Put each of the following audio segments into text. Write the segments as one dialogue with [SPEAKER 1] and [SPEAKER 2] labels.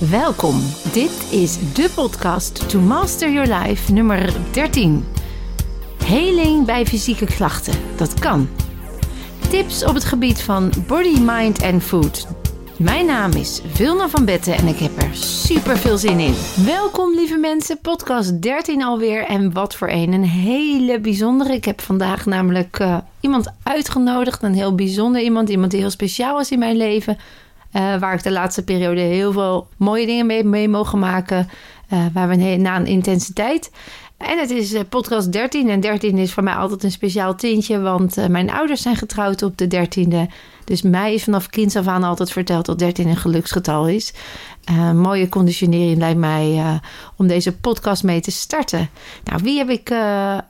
[SPEAKER 1] Welkom. Dit is de podcast To Master Your Life nummer 13. Heling bij fysieke klachten. Dat kan. Tips op het gebied van body, mind en food. Mijn naam is Vilna van Betten en ik heb er super veel zin in. Welkom lieve mensen, podcast 13 alweer. En wat voor een, een hele bijzondere. Ik heb vandaag namelijk uh, iemand uitgenodigd, een heel bijzonder iemand. Iemand die heel speciaal is in mijn leven. Uh, waar ik de laatste periode heel veel mooie dingen mee, mee mogen maken. Uh, waar we na een intensiteit. En het is podcast 13. En 13 is voor mij altijd een speciaal tintje. Want mijn ouders zijn getrouwd op de 13e. Dus mij is vanaf kinds af aan altijd verteld dat 13 een geluksgetal is. Mooie conditionering lijkt mij om deze podcast mee te starten. Nou, wie heb ik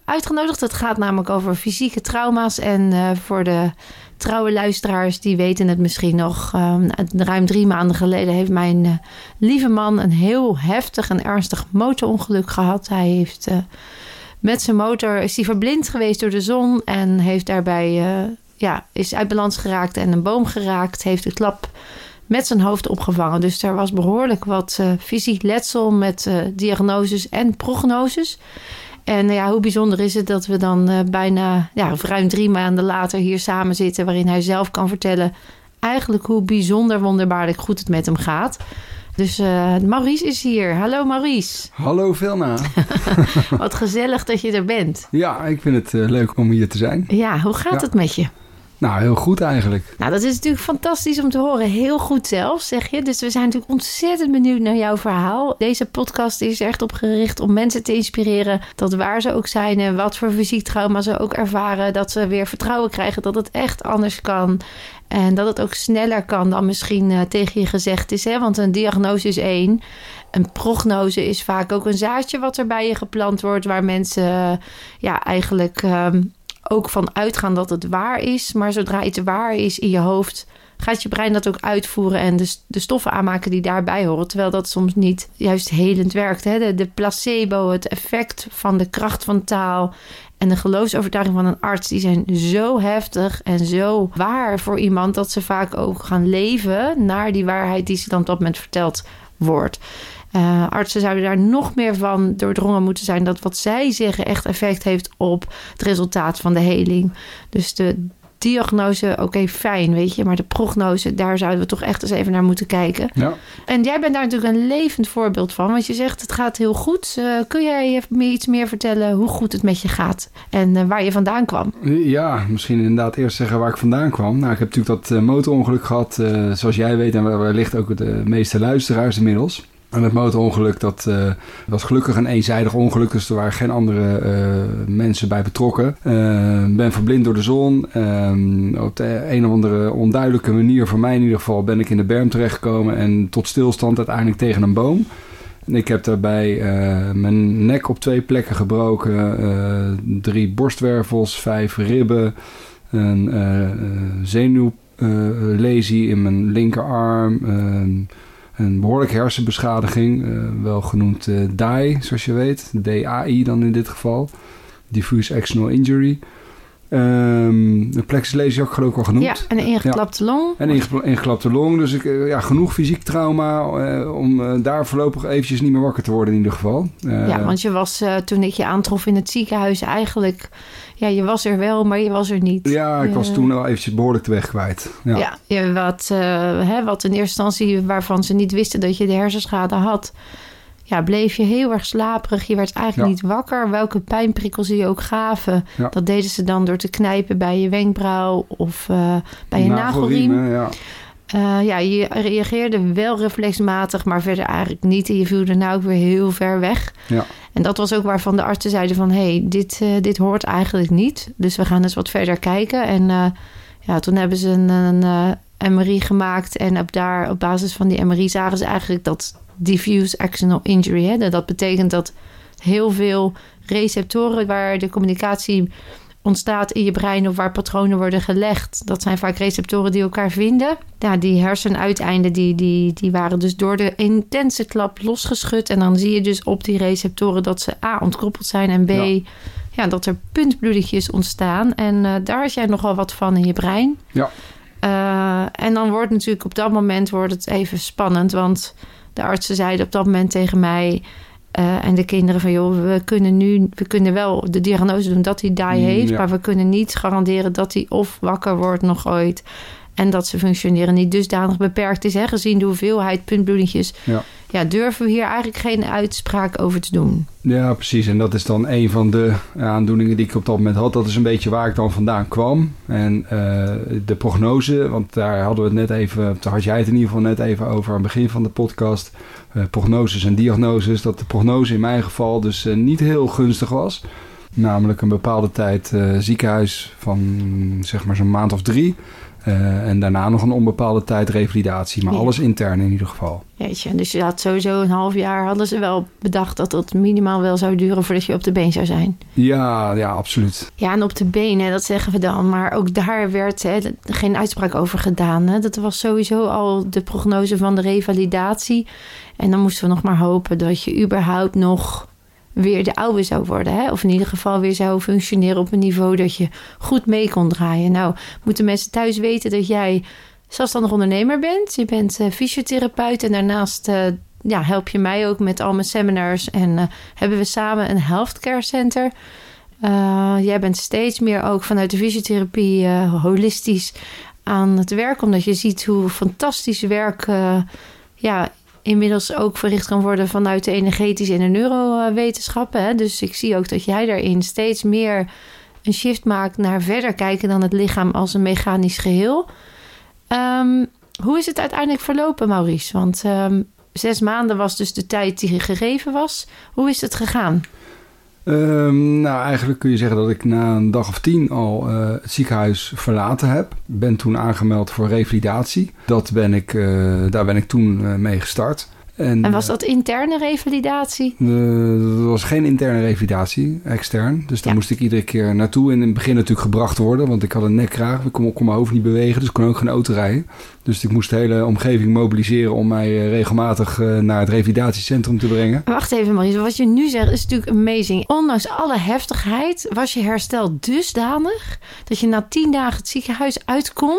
[SPEAKER 1] uitgenodigd? Het gaat namelijk over fysieke trauma's. En voor de trouwe luisteraars, die weten het misschien nog. ruim drie maanden geleden heeft mijn lieve man een heel heftig en ernstig motorongeluk gehad. Hij heeft met zijn motor is hij verblind geweest door de zon en heeft daarbij ja, is uit balans geraakt en een boom geraakt. Heeft de klap met zijn hoofd opgevangen. Dus er was behoorlijk wat fysiek letsel met diagnoses en prognoses. En ja, hoe bijzonder is het dat we dan uh, bijna ja, ruim drie maanden later hier samen zitten, waarin hij zelf kan vertellen eigenlijk hoe bijzonder wonderbaarlijk goed het met hem gaat. Dus uh, Maurice is hier. Hallo Maurice.
[SPEAKER 2] Hallo Vilna.
[SPEAKER 1] Wat gezellig dat je er bent.
[SPEAKER 2] Ja, ik vind het uh, leuk om hier te zijn.
[SPEAKER 1] Ja, hoe gaat ja. het met je?
[SPEAKER 2] Nou, heel goed eigenlijk.
[SPEAKER 1] Nou, dat is natuurlijk fantastisch om te horen. Heel goed zelfs, zeg je. Dus we zijn natuurlijk ontzettend benieuwd naar jouw verhaal. Deze podcast is echt op gericht om mensen te inspireren. Dat waar ze ook zijn en wat voor fysiek trauma ze ook ervaren. Dat ze weer vertrouwen krijgen dat het echt anders kan. En dat het ook sneller kan dan misschien uh, tegen je gezegd is. Hè? Want een diagnose is één. Een prognose is vaak ook een zaadje wat er bij je geplant wordt. Waar mensen ja, eigenlijk... Um, ook van uitgaan dat het waar is. Maar zodra iets waar is in je hoofd, gaat je brein dat ook uitvoeren en de, de stoffen aanmaken die daarbij horen. Terwijl dat soms niet juist helend werkt. Hè? De, de placebo, het effect van de kracht van taal en de geloofsovertuiging van een arts, die zijn zo heftig en zo waar voor iemand dat ze vaak ook gaan leven naar die waarheid die ze dan op dat moment verteld wordt. Uh, artsen zouden daar nog meer van doordrongen moeten zijn dat wat zij zeggen echt effect heeft op het resultaat van de heling. Dus de diagnose, oké, okay, fijn, weet je, maar de prognose, daar zouden we toch echt eens even naar moeten kijken.
[SPEAKER 2] Ja.
[SPEAKER 1] En jij bent daar natuurlijk een levend voorbeeld van, want je zegt het gaat heel goed. Uh, kun jij me iets meer vertellen hoe goed het met je gaat en uh, waar je vandaan kwam?
[SPEAKER 2] Ja, misschien inderdaad eerst zeggen waar ik vandaan kwam. Nou, ik heb natuurlijk dat motorongeluk gehad, zoals jij weet, en wellicht ook de meeste luisteraars inmiddels. En het motorongeluk, dat uh, was gelukkig een eenzijdig ongeluk. Dus er waren geen andere uh, mensen bij betrokken. Uh, ben verblind door de zon. op de een of andere onduidelijke manier, voor mij in ieder geval, ben ik in de berm terechtgekomen. En tot stilstand uiteindelijk tegen een boom. Ik heb daarbij mijn nek op twee plekken gebroken. drie borstwervels, vijf ribben. Een zenuwlesie in mijn linkerarm een behoorlijke hersenbeschadiging, uh, wel genoemd uh, DAI, zoals je weet. DAI dan in dit geval. Diffuse Axonal Injury. Um, de plexuslesie ook geloof ik al genoemd.
[SPEAKER 1] Ja, en een ingeklapte ja. long.
[SPEAKER 2] En een ingeklapte long. Dus ik, uh, ja, genoeg fysiek trauma om daar voorlopig eventjes niet meer wakker te worden in ieder geval.
[SPEAKER 1] ja, want je was toen ik je aantrof in het ziekenhuis eigenlijk ja, je was er wel, maar je was er niet.
[SPEAKER 2] Ja, ik was toen al eventjes behoorlijk de weg kwijt.
[SPEAKER 1] Ja, ja wat, hè, wat in eerste instantie waarvan ze niet wisten dat je de hersenschade had. Ja, bleef je heel erg slaperig. Je werd eigenlijk ja. niet wakker. Welke pijnprikkels ze je ook gaven. Ja. Dat deden ze dan door te knijpen bij je wenkbrauw of uh, bij je nagelriem.
[SPEAKER 2] nagelriem. Ja.
[SPEAKER 1] Uh, ja, je reageerde wel reflexmatig, maar verder eigenlijk niet. En je viel daarna ook weer heel ver weg.
[SPEAKER 2] Ja.
[SPEAKER 1] En dat was ook waarvan de artsen zeiden van... hé, hey, dit, uh, dit hoort eigenlijk niet. Dus we gaan eens wat verder kijken. En ja, toen hebben ze een, een MRI gemaakt. En op, daar, op basis van die MRI zagen ze eigenlijk dat diffuse axonal injury... Hè, dat betekent dat heel veel receptoren waar de communicatie ontstaat in je brein of waar patronen worden gelegd. Dat zijn vaak receptoren die elkaar vinden. Ja, die hersenuiteinden die, die, die waren dus door de intense klap losgeschud. En dan zie je dus op die receptoren dat ze A ontkoppeld zijn en B. ja dat er puntbloedetjes ontstaan. En uh, daar is jij nogal wat van in je brein.
[SPEAKER 2] Ja.
[SPEAKER 1] Uh, en dan wordt natuurlijk op dat moment wordt het even spannend, want De artsen zeiden op dat moment tegen mij eh, en de kinderen van... joh, we kunnen nu we kunnen wel de diagnose doen dat hij die heeft...
[SPEAKER 2] Ja.
[SPEAKER 1] maar we kunnen niet garanderen dat hij of wakker wordt nog ooit... en dat ze functioneren niet dusdanig beperkt is... Hè, gezien de hoeveelheid puntbloedingjes...
[SPEAKER 2] Ja.
[SPEAKER 1] Ja, durven we hier eigenlijk geen uitspraak over te doen.
[SPEAKER 2] Ja, precies. En dat is dan een van de aandoeningen die ik op dat moment had. Dat is een beetje waar ik dan vandaan kwam. En eh, de prognose, want daar hadden we het net even, daar had jij het in ieder geval net even over aan het begin van de podcast. Eh, prognoses en diagnoses. Dat de prognose in mijn geval dus eh, niet heel gunstig was. Namelijk een bepaalde tijd eh, ziekenhuis van zeg maar zo'n maand of drie. Eh, en daarna nog een onbepaalde tijd revalidatie. Maar
[SPEAKER 1] Ja.
[SPEAKER 2] alles intern in ieder geval.
[SPEAKER 1] Weet je, dus je had sowieso een half jaar... hadden ze wel bedacht dat het minimaal wel zou duren... voordat je op de been zou zijn.
[SPEAKER 2] Ja, ja, absoluut.
[SPEAKER 1] Ja, en op de benen, dat zeggen we dan. Maar ook daar werd hè, geen uitspraak over gedaan. Hè. Dat was sowieso al de prognose van de revalidatie. En dan moesten we nog maar hopen dat je überhaupt nog weer de oude zou worden. Hè? Of in ieder geval weer zou functioneren op een niveau dat je goed mee kon draaien. Nou, moeten mensen thuis weten dat jij zelfstandig ondernemer bent. Je bent eh, fysiotherapeut en daarnaast eh, ja, help je mij ook met al mijn seminars. En eh, hebben we samen een healthcare center. Jij bent steeds meer ook vanuit de fysiotherapie holistisch aan het werk. Omdat je ziet hoe fantastisch werk ja, inmiddels ook verricht kan worden vanuit de energetische en de neurowetenschappen. Hè? Dus ik zie ook dat jij daarin steeds meer een shift maakt naar verder kijken dan het lichaam als een mechanisch geheel. Ehm, hoe is het uiteindelijk verlopen, Maurice? Want ehm, zes maanden was dus de tijd die gegeven was. Hoe is het gegaan?
[SPEAKER 2] Ehm, nou, eigenlijk kun je zeggen dat ik na een dag of tien al eh, het ziekenhuis verlaten heb. Ben toen aangemeld voor revalidatie. Dat ben ik, eh, daar ben ik toen eh, mee gestart.
[SPEAKER 1] En was dat interne revalidatie?
[SPEAKER 2] Eh, dat was geen interne revalidatie, extern. Dus daar
[SPEAKER 1] Ja.
[SPEAKER 2] moest ik iedere keer naartoe. En in het begin natuurlijk gebracht worden, want ik had een nekkraag. Ik kon, kon mijn hoofd niet bewegen, dus ik kon ook geen auto rijden. Dus ik moest de hele omgeving mobiliseren om mij eh, regelmatig eh, naar het revalidatiecentrum te brengen.
[SPEAKER 1] Wacht even, Maurice. Wat je nu zegt is natuurlijk amazing. Ondanks alle heftigheid was je herstel dusdanig dat je na tien dagen het ziekenhuis uit kon.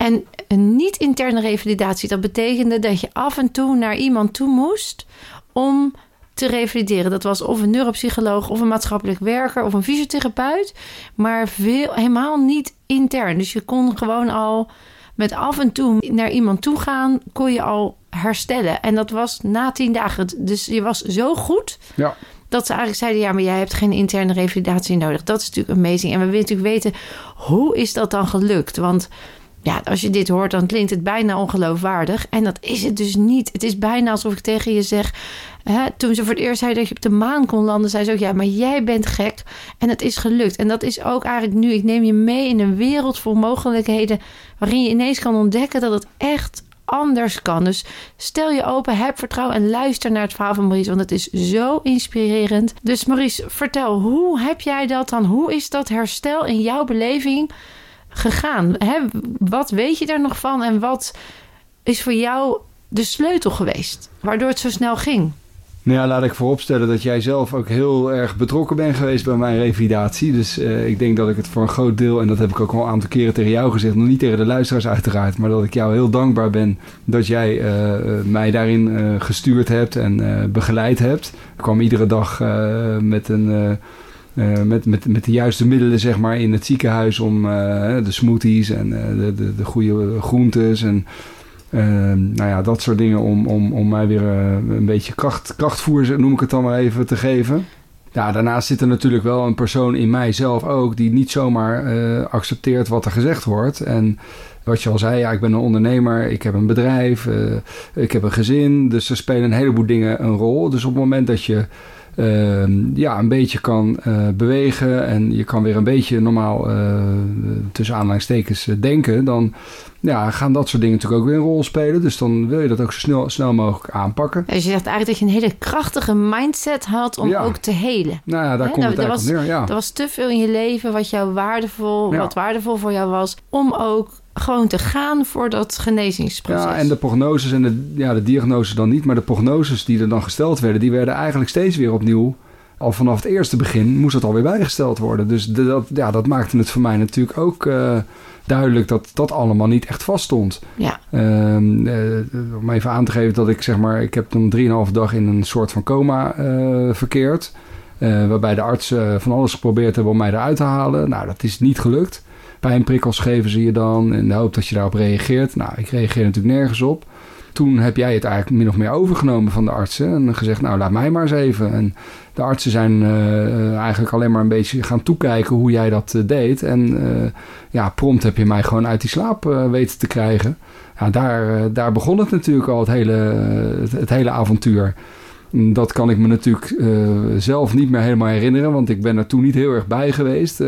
[SPEAKER 1] En een niet-interne revalidatie, dat betekende dat je af en toe naar iemand toe moest om te revalideren. Dat was of een neuropsycholoog of een maatschappelijk werker of een fysiotherapeut, maar veel, helemaal niet intern. Dus je kon gewoon al met af en toe naar iemand toe gaan, kon je al herstellen. En dat was na tien dagen. Dus je was zo goed
[SPEAKER 2] Ja.
[SPEAKER 1] dat ze eigenlijk zeiden: ja, maar jij hebt geen interne revalidatie nodig. Dat is natuurlijk amazing. En we willen natuurlijk weten hoe is dat dan gelukt? Want ja, als je dit hoort, dan klinkt het bijna ongeloofwaardig. En dat is het dus niet. Het is bijna alsof ik tegen je zeg. Hè, toen ze voor het eerst zei dat je op de maan kon landen, zei ze ook: ja, maar jij bent gek. En het is gelukt. En dat is ook eigenlijk nu. Ik neem je mee in een wereld vol mogelijkheden. waarin je ineens kan ontdekken dat het echt anders kan. Dus stel je open, heb vertrouwen en luister naar het verhaal van Maurice, want het is zo inspirerend. Dus Maurice, vertel, hoe heb jij dat dan? Hoe is dat herstel in jouw beleving gegaan? Wat weet je daar nog van en wat is voor jou de sleutel geweest, waardoor het zo snel ging?
[SPEAKER 2] Nou ja, laat ik vooropstellen dat jij zelf ook heel erg betrokken bent geweest bij mijn revalidatie. Dus eh, ik denk dat ik het voor een groot deel, en dat heb ik ook al een aantal keren tegen jou gezegd, nog niet tegen de luisteraars uiteraard, maar dat ik jou heel dankbaar ben dat jij eh, eh, mij daarin gestuurd hebt en begeleid hebt. Ik kwam iedere dag met een... eh, met, met, met de juiste middelen zeg maar, in het ziekenhuis om eh, de smoothies en eh, de, de, de goede groentes en nou ja, dat soort dingen om, om, om mij weer een beetje kracht, krachtvoer, noem ik het dan maar even, te geven. Daarnaast zit er natuurlijk wel een persoon in mijzelf ook die niet zomaar accepteert wat er gezegd wordt. En wat je al zei, ja, ik ben een ondernemer, ik heb een bedrijf, ik heb een gezin. Dus er spelen een heleboel dingen een rol. Dus op het moment dat je eh, ja, een beetje kan eh, bewegen en je kan weer een beetje normaal eh, tussen aanhalingstekens eh, denken, dan ja, gaan dat soort dingen natuurlijk ook weer een rol spelen. Dus dan wil je dat ook zo snel, snel mogelijk aanpakken.
[SPEAKER 1] Dus je zegt eigenlijk dat je een hele krachtige mindset had om
[SPEAKER 2] Ja.
[SPEAKER 1] ook te helen.
[SPEAKER 2] Nou ja, daar komt
[SPEAKER 1] nou,
[SPEAKER 2] het eigenlijk neer. Ja.
[SPEAKER 1] Er was te veel in je leven wat jou waardevol,
[SPEAKER 2] Ja.
[SPEAKER 1] wat waardevol voor jou was, om ook gewoon te gaan voor dat genezingsproces.
[SPEAKER 2] Ja, en de prognoses en de, ja, de diagnoses dan niet, maar de prognoses die er dan gesteld werden, die werden eigenlijk steeds weer opnieuw al vanaf het eerste begin moest het alweer bijgesteld worden. Dus dat, ja, dat maakte het voor mij natuurlijk ook uh, duidelijk dat dat allemaal niet echt vaststond.
[SPEAKER 1] Ja.
[SPEAKER 2] Um, uh, om even aan te geven dat ik zeg maar, ik heb dan drieënhalve dag in een soort van coma uh, verkeerd. waarbij de artsen van alles geprobeerd hebben om mij eruit te halen. Nou, dat is niet gelukt. Pijnprikkels geven ze je dan in de hoop dat je daarop reageert. Nou, ik reageer natuurlijk nergens op. Toen heb jij het eigenlijk min of meer overgenomen van de artsen en gezegd, nou laat mij maar eens even. En de artsen zijn uh, eigenlijk alleen maar een beetje gaan toekijken hoe jij dat uh, deed. En ja, prompt heb je mij gewoon uit die slaap weten te krijgen. Ja, daar, daar begon het natuurlijk al, het hele, het hele avontuur. Dat kan ik me natuurlijk zelf niet meer helemaal herinneren, want ik ben er toen niet heel erg bij geweest,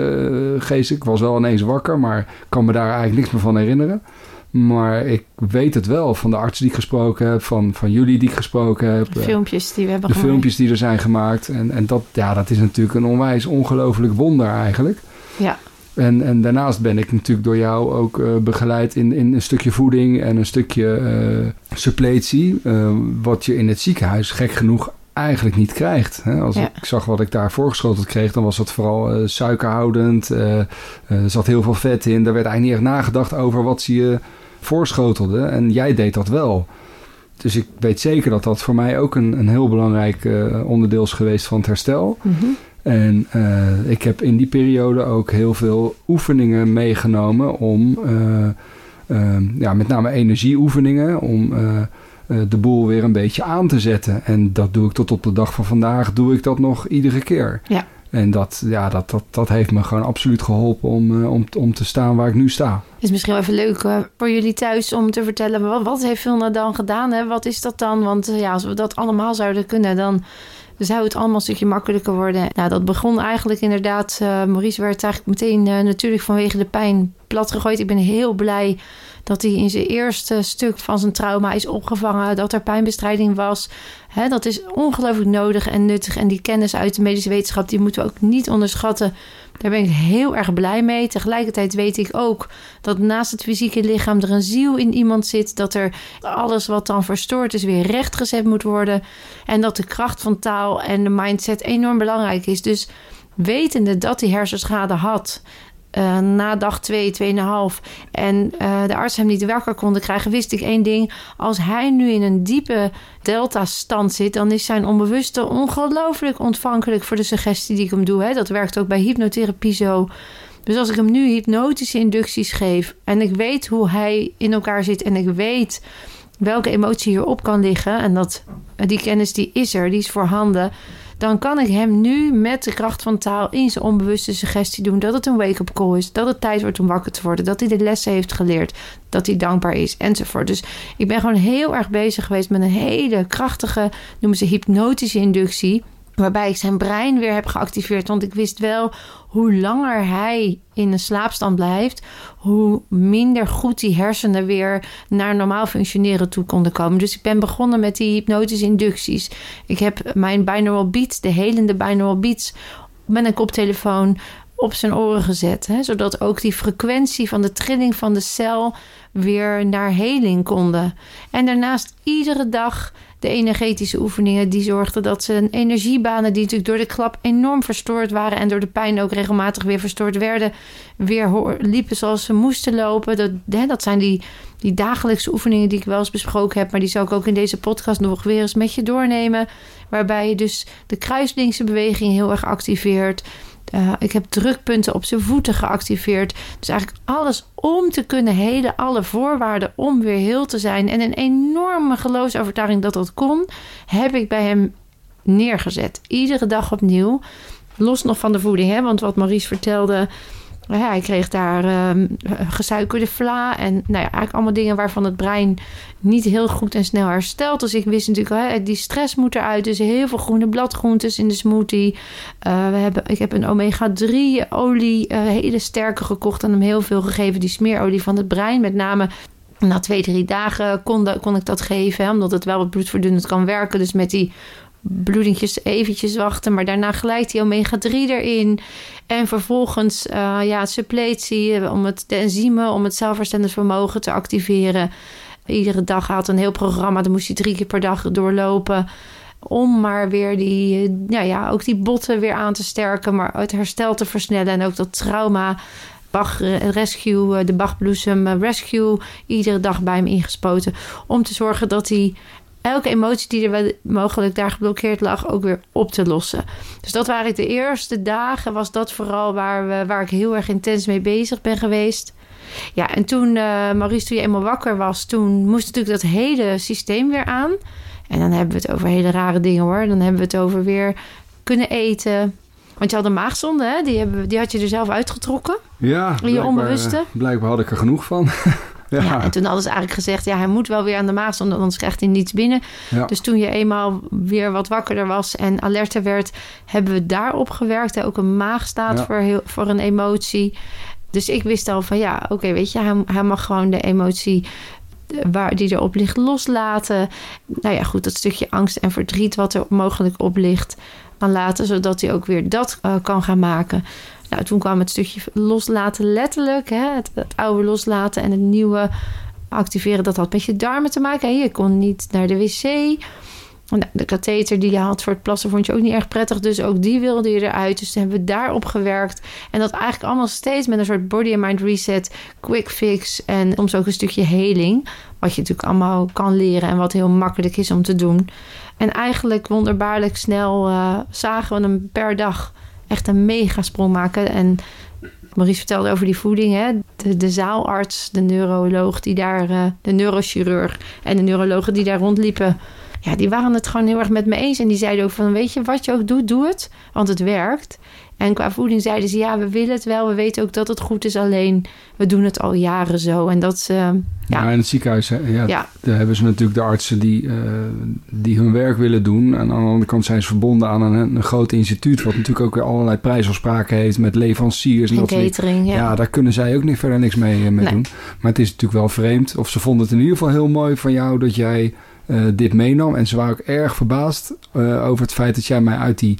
[SPEAKER 2] Gees. Ik was wel ineens wakker, maar kan me daar eigenlijk niks meer van herinneren. Maar ik weet het wel van de arts die ik gesproken heb, van, van jullie die ik gesproken heb.
[SPEAKER 1] De filmpjes die we hebben
[SPEAKER 2] de
[SPEAKER 1] gemaakt.
[SPEAKER 2] filmpjes die er zijn gemaakt. En, en dat, ja, dat is natuurlijk een onwijs ongelooflijk wonder eigenlijk.
[SPEAKER 1] Ja.
[SPEAKER 2] En, en daarnaast ben ik natuurlijk door jou ook uh, begeleid in, in een stukje voeding en een stukje uh, suppletie. Uh, wat je in het ziekenhuis gek genoeg eigenlijk niet krijgt. Hè? Als
[SPEAKER 1] Ja.
[SPEAKER 2] ik zag wat ik daar voorgeschoteld kreeg, dan was dat vooral eh, suikerhoudend. eh, eh, er zat heel veel vet in. Er werd eigenlijk niet echt nagedacht over wat ze je voorschotelde. En jij deed dat wel. Dus ik weet zeker dat dat voor mij ook een, een heel belangrijk eh, onderdeel is geweest van het herstel.
[SPEAKER 1] Mhm.
[SPEAKER 2] En eh, ik heb in die periode ook heel veel oefeningen meegenomen om, eh, eh, ja, met name energieoefeningen, om eh, de boel weer een beetje aan te zetten. En dat doe ik tot op de dag van vandaag, doe ik dat nog iedere keer.
[SPEAKER 1] Ja.
[SPEAKER 2] En dat, ja, dat, dat, dat heeft me gewoon absoluut geholpen om, om, om te staan waar ik nu sta.
[SPEAKER 1] Het is misschien wel even leuk voor jullie thuis om te vertellen... wat, wat heeft Vilna dan gedaan? Hè? Wat is dat dan? Want ja, als we dat allemaal zouden kunnen... dan zou het allemaal een stukje makkelijker worden. Nou, dat begon eigenlijk inderdaad... eh, Maurice werd eigenlijk meteen eh, natuurlijk vanwege de pijn platgegooid. Ik ben heel blij dat hij in zijn eerste stuk van zijn trauma is opgevangen. Dat er pijnbestrijding was. Dat is ongelooflijk nodig en nuttig. En die kennis uit de medische wetenschap... die moeten we ook niet onderschatten... Daar ben ik heel erg blij mee. Tegelijkertijd weet ik ook dat naast het fysieke lichaam er een ziel in iemand zit. Dat er alles wat dan verstoord is weer rechtgezet moet worden. En dat de kracht van taal en de mindset enorm belangrijk is. Dus wetende dat hij hersenschade had. Eh, na dag 2, 2,5 en eh, de arts hem niet wakker konden krijgen, wist ik één ding. Als hij nu in een diepe delta-stand zit, dan is zijn onbewuste ongelooflijk ontvankelijk voor de suggestie die ik hem doe. Hè. Dat werkt ook bij hypnotherapie zo. Dus als ik hem nu hypnotische inducties geef en ik weet hoe hij in elkaar zit en ik weet welke emotie hierop kan liggen en dat die kennis die is er, die is voorhanden, dan kan ik hem nu met de kracht van taal in zijn onbewuste suggestie doen dat het een wake-up call is, dat het tijd wordt om wakker te worden, dat hij de lessen heeft geleerd, dat hij dankbaar is enzovoort. Dus ik ben gewoon heel erg bezig geweest met een hele krachtige, noemen ze hypnotische inductie. Waarbij ik zijn brein weer heb geactiveerd. Want ik wist wel hoe langer hij in een slaapstand blijft, hoe minder goed die hersenen weer naar normaal functioneren toe konden komen. Dus ik ben begonnen met die hypnotische inducties. Ik heb mijn binaural beats, de helende binaural beats, met een koptelefoon op zijn oren gezet. Hè, zodat ook die frequentie van de trilling van de cel weer naar heling konden. En daarnaast iedere dag de energetische oefeningen die zorgden dat ze energiebanen die natuurlijk door de klap enorm verstoord waren en door de pijn ook regelmatig weer verstoord werden, weer liepen zoals ze moesten lopen. Dat, hè, dat zijn die, die dagelijkse oefeningen die ik wel eens besproken heb, maar die zal ik ook in deze podcast nog weer eens met je doornemen. Waarbij je dus de kruislinkse beweging heel erg activeert. Uh, ik heb drukpunten op zijn voeten geactiveerd. Dus eigenlijk alles om te kunnen helen. Alle voorwaarden om weer heel te zijn. En een enorme geloofsovertuiging dat dat kon, heb ik bij hem neergezet. Iedere dag opnieuw. Los nog van de voeding, hè? want wat Maurice vertelde. Hij kreeg daar um, gesuikerde vla en nou ja, eigenlijk allemaal dingen waarvan het brein niet heel goed en snel herstelt. Dus ik wist natuurlijk, hè, die stress moet eruit. Dus heel veel groene bladgroentes in de smoothie. Uh, we hebben, ik heb een omega-3 olie, uh, hele sterke gekocht en hem heel veel gegeven. Die smeerolie van het brein, met name na twee, drie dagen kon, kon ik dat geven. Omdat het wel wat bloedverdunnend kan werken. Dus met die bloedingjes eventjes wachten. Maar daarna glijdt die omega-3 erin. En vervolgens uh, ja, suppletie om het, enzymen, om het zelfherstellend vermogen te activeren. Iedere dag had een heel programma. Dan moest hij drie keer per dag doorlopen. om maar weer die, eh, ja, ook die botten weer aan te sterken, maar het herstel te versnellen en ook dat trauma. Bach eh, Rescue, eh, de Bachbloesem Rescue, iedere dag bij hem ingespoten. Om te zorgen dat hij elke emotie die er mogelijk daar geblokkeerd lag, ook weer op te lossen. Dus dat waren de eerste dagen, was dat vooral waar, we, waar ik heel erg intens mee bezig ben geweest. Ja, en toen, uh, Maurice, toen je eenmaal wakker was, toen moest natuurlijk dat hele systeem weer aan. En dan hebben we het over hele rare dingen hoor. Dan hebben we het over weer kunnen eten. Want je had een maagzonde, hè? Die, hebben, die had je er zelf uitgetrokken.
[SPEAKER 2] Ja,
[SPEAKER 1] in je onbewuste.
[SPEAKER 2] Blijkbaar had ik er genoeg van.
[SPEAKER 1] ja. en toen hadden ze eigenlijk gezegd... ja, hij moet wel weer aan de maagzonde, anders krijgt hij niets binnen. Dus toen je eenmaal weer wat wakkerder was en alerter werd... hebben we daarop gewerkt. Ook een maag staat voor, heel, voor een emotie. Dus ik wist al van ja, oké, weet je, hij, hij mag gewoon de emotie waar die erop ligt loslaten. Nou ja, goed, dat stukje angst en verdriet wat er mogelijk op ligt, kan laten, zodat hij ook weer dat uh, kan gaan maken. Nou, toen kwam het stukje loslaten letterlijk, hè, het, het, oude loslaten en het nieuwe activeren. Dat had met je darmen te maken. Je kon niet naar de wc. De katheter die je had voor het plassen vond je ook niet erg prettig. Dus ook die wilde je eruit. Dus hebben we daarop gewerkt. En dat eigenlijk allemaal steeds met een soort body and mind reset, quick fix en soms ook een stukje heling. Wat je natuurlijk allemaal kan leren en wat heel makkelijk is om te doen. En eigenlijk wonderbaarlijk snel uh, zagen we hem per dag echt een mega sprong maken. En Maurice vertelde over die voeding. Hè? De, de zaalarts, de neuroloog die daar, uh, de neurochirurg en de neurologen die daar rondliepen ja, die waren het gewoon heel erg met me eens. En die zeiden ook van, weet je, wat je ook doet, doe het. Want het werkt. En qua voeding zeiden ze, ja, we willen het wel. We weten ook dat het goed is. Alleen, we doen het al jaren zo. En dat ze...
[SPEAKER 2] Ja, ja in het ziekenhuis, ja, ja. daar hebben ze natuurlijk de artsen die, uh, die hun werk willen doen. En aan de andere kant zijn ze verbonden aan een, een groot instituut... wat natuurlijk ook weer allerlei prijsafspraken heeft met leveranciers.
[SPEAKER 1] En, en catering, ja.
[SPEAKER 2] ja. daar kunnen zij ook niet verder niks mee, mee doen. Maar het is natuurlijk wel vreemd. Of ze vonden het in ieder geval heel mooi van jou dat jij dit meenam. En ze waren ook erg verbaasd uh, over het feit dat jij mij uit die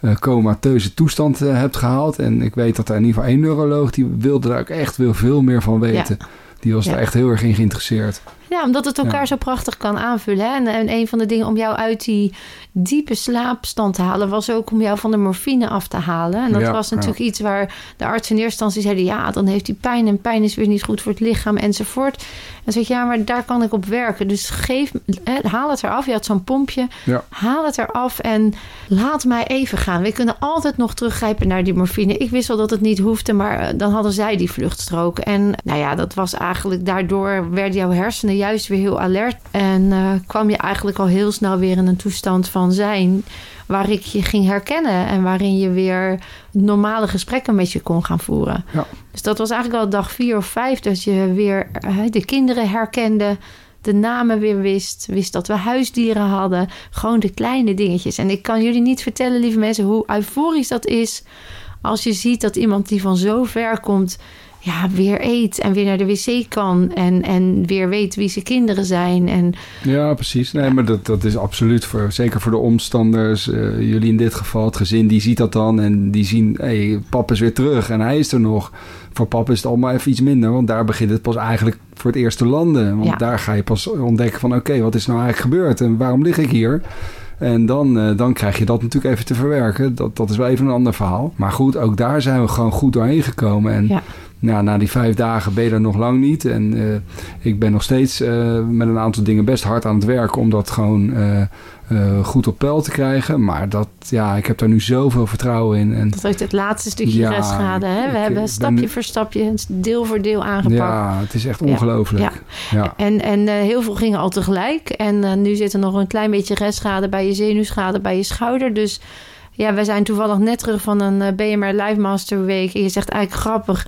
[SPEAKER 2] uh, comateuze toestand hebt gehaald. En ik weet dat er in ieder geval één neuroloog die wilde daar ook echt veel, veel meer van weten. Ja. Die was ja. daar echt heel erg in geïnteresseerd.
[SPEAKER 1] Ja, omdat het elkaar zo prachtig kan aanvullen. Hè? En, en, een van de dingen om jou uit die diepe slaapstand te halen... was ook om jou van de morfine af te halen. En dat was natuurlijk iets waar de arts in eerste instantie zeiden... ja, dan heeft hij pijn en pijn is weer niet goed voor het lichaam enzovoort. En zeg ja, maar daar kan ik op werken. Dus geef, hè, haal het eraf. Je had zo'n pompje. Haal het eraf en laat mij even gaan. We kunnen altijd nog teruggrijpen naar die morfine. Ik wist wel dat het niet hoefde, maar eh, dan hadden zij die vluchtstrook. En nou ja, dat was eigenlijk... daardoor werden jouw hersenen juist weer heel alert. En uh, kwam je eigenlijk al heel snel weer in een toestand van zijn. Waar ik je ging herkennen en waarin je weer normale gesprekken met je kon gaan voeren.
[SPEAKER 2] Ja.
[SPEAKER 1] Dus dat was eigenlijk al dag vier of vijf dat je weer uh, de kinderen herkende de namen weer wist. Wist dat we huisdieren hadden. Gewoon de kleine dingetjes. En ik kan jullie niet vertellen, lieve mensen, hoe euforisch dat is. Als je ziet dat iemand die van zo ver komt ja, weer eet en weer naar de wc kan en, en weer weet wie zijn kinderen zijn. En,
[SPEAKER 2] ja, precies. Nee, maar dat, dat is absoluut voor, zeker voor de omstanders. Uh, jullie in dit geval, het gezin, die ziet dat dan en die zien, hé, hey, pap is weer terug en hij is er nog. Voor pap is het allemaal even iets minder, want daar begint het pas eigenlijk voor het eerst te landen. Want ja. daar ga je pas ontdekken van, oké, wat is nou eigenlijk gebeurd en waarom lig ik hier? En dan, uh, dan krijg je dat natuurlijk even te verwerken. Dat, dat is wel even een ander verhaal. Maar goed, ook daar zijn we gewoon goed doorheen gekomen. En
[SPEAKER 1] ja
[SPEAKER 2] nou, na die vijf dagen ben je er nog lang niet. En uh, ik ben nog steeds uh, met een aantal dingen best hard aan het werken om dat gewoon uh, goed op peil te krijgen. Maar dat, ja, ik heb daar nu zoveel vertrouwen in. En,
[SPEAKER 1] dat heeft het laatste stukje ja, restschade. Hè? We hebben stapje ben, voor stapje, deel voor deel aangepakt.
[SPEAKER 2] Ja, het is echt ongelooflijk.
[SPEAKER 1] Ja. ja. En, en heel veel gingen al tegelijk. En nu zit er nog een klein beetje restschade bij je zenuwschade, bij je schouder. Dus ja, we zijn toevallig net terug van een BMR Live Master Week. En je zegt eigenlijk grappig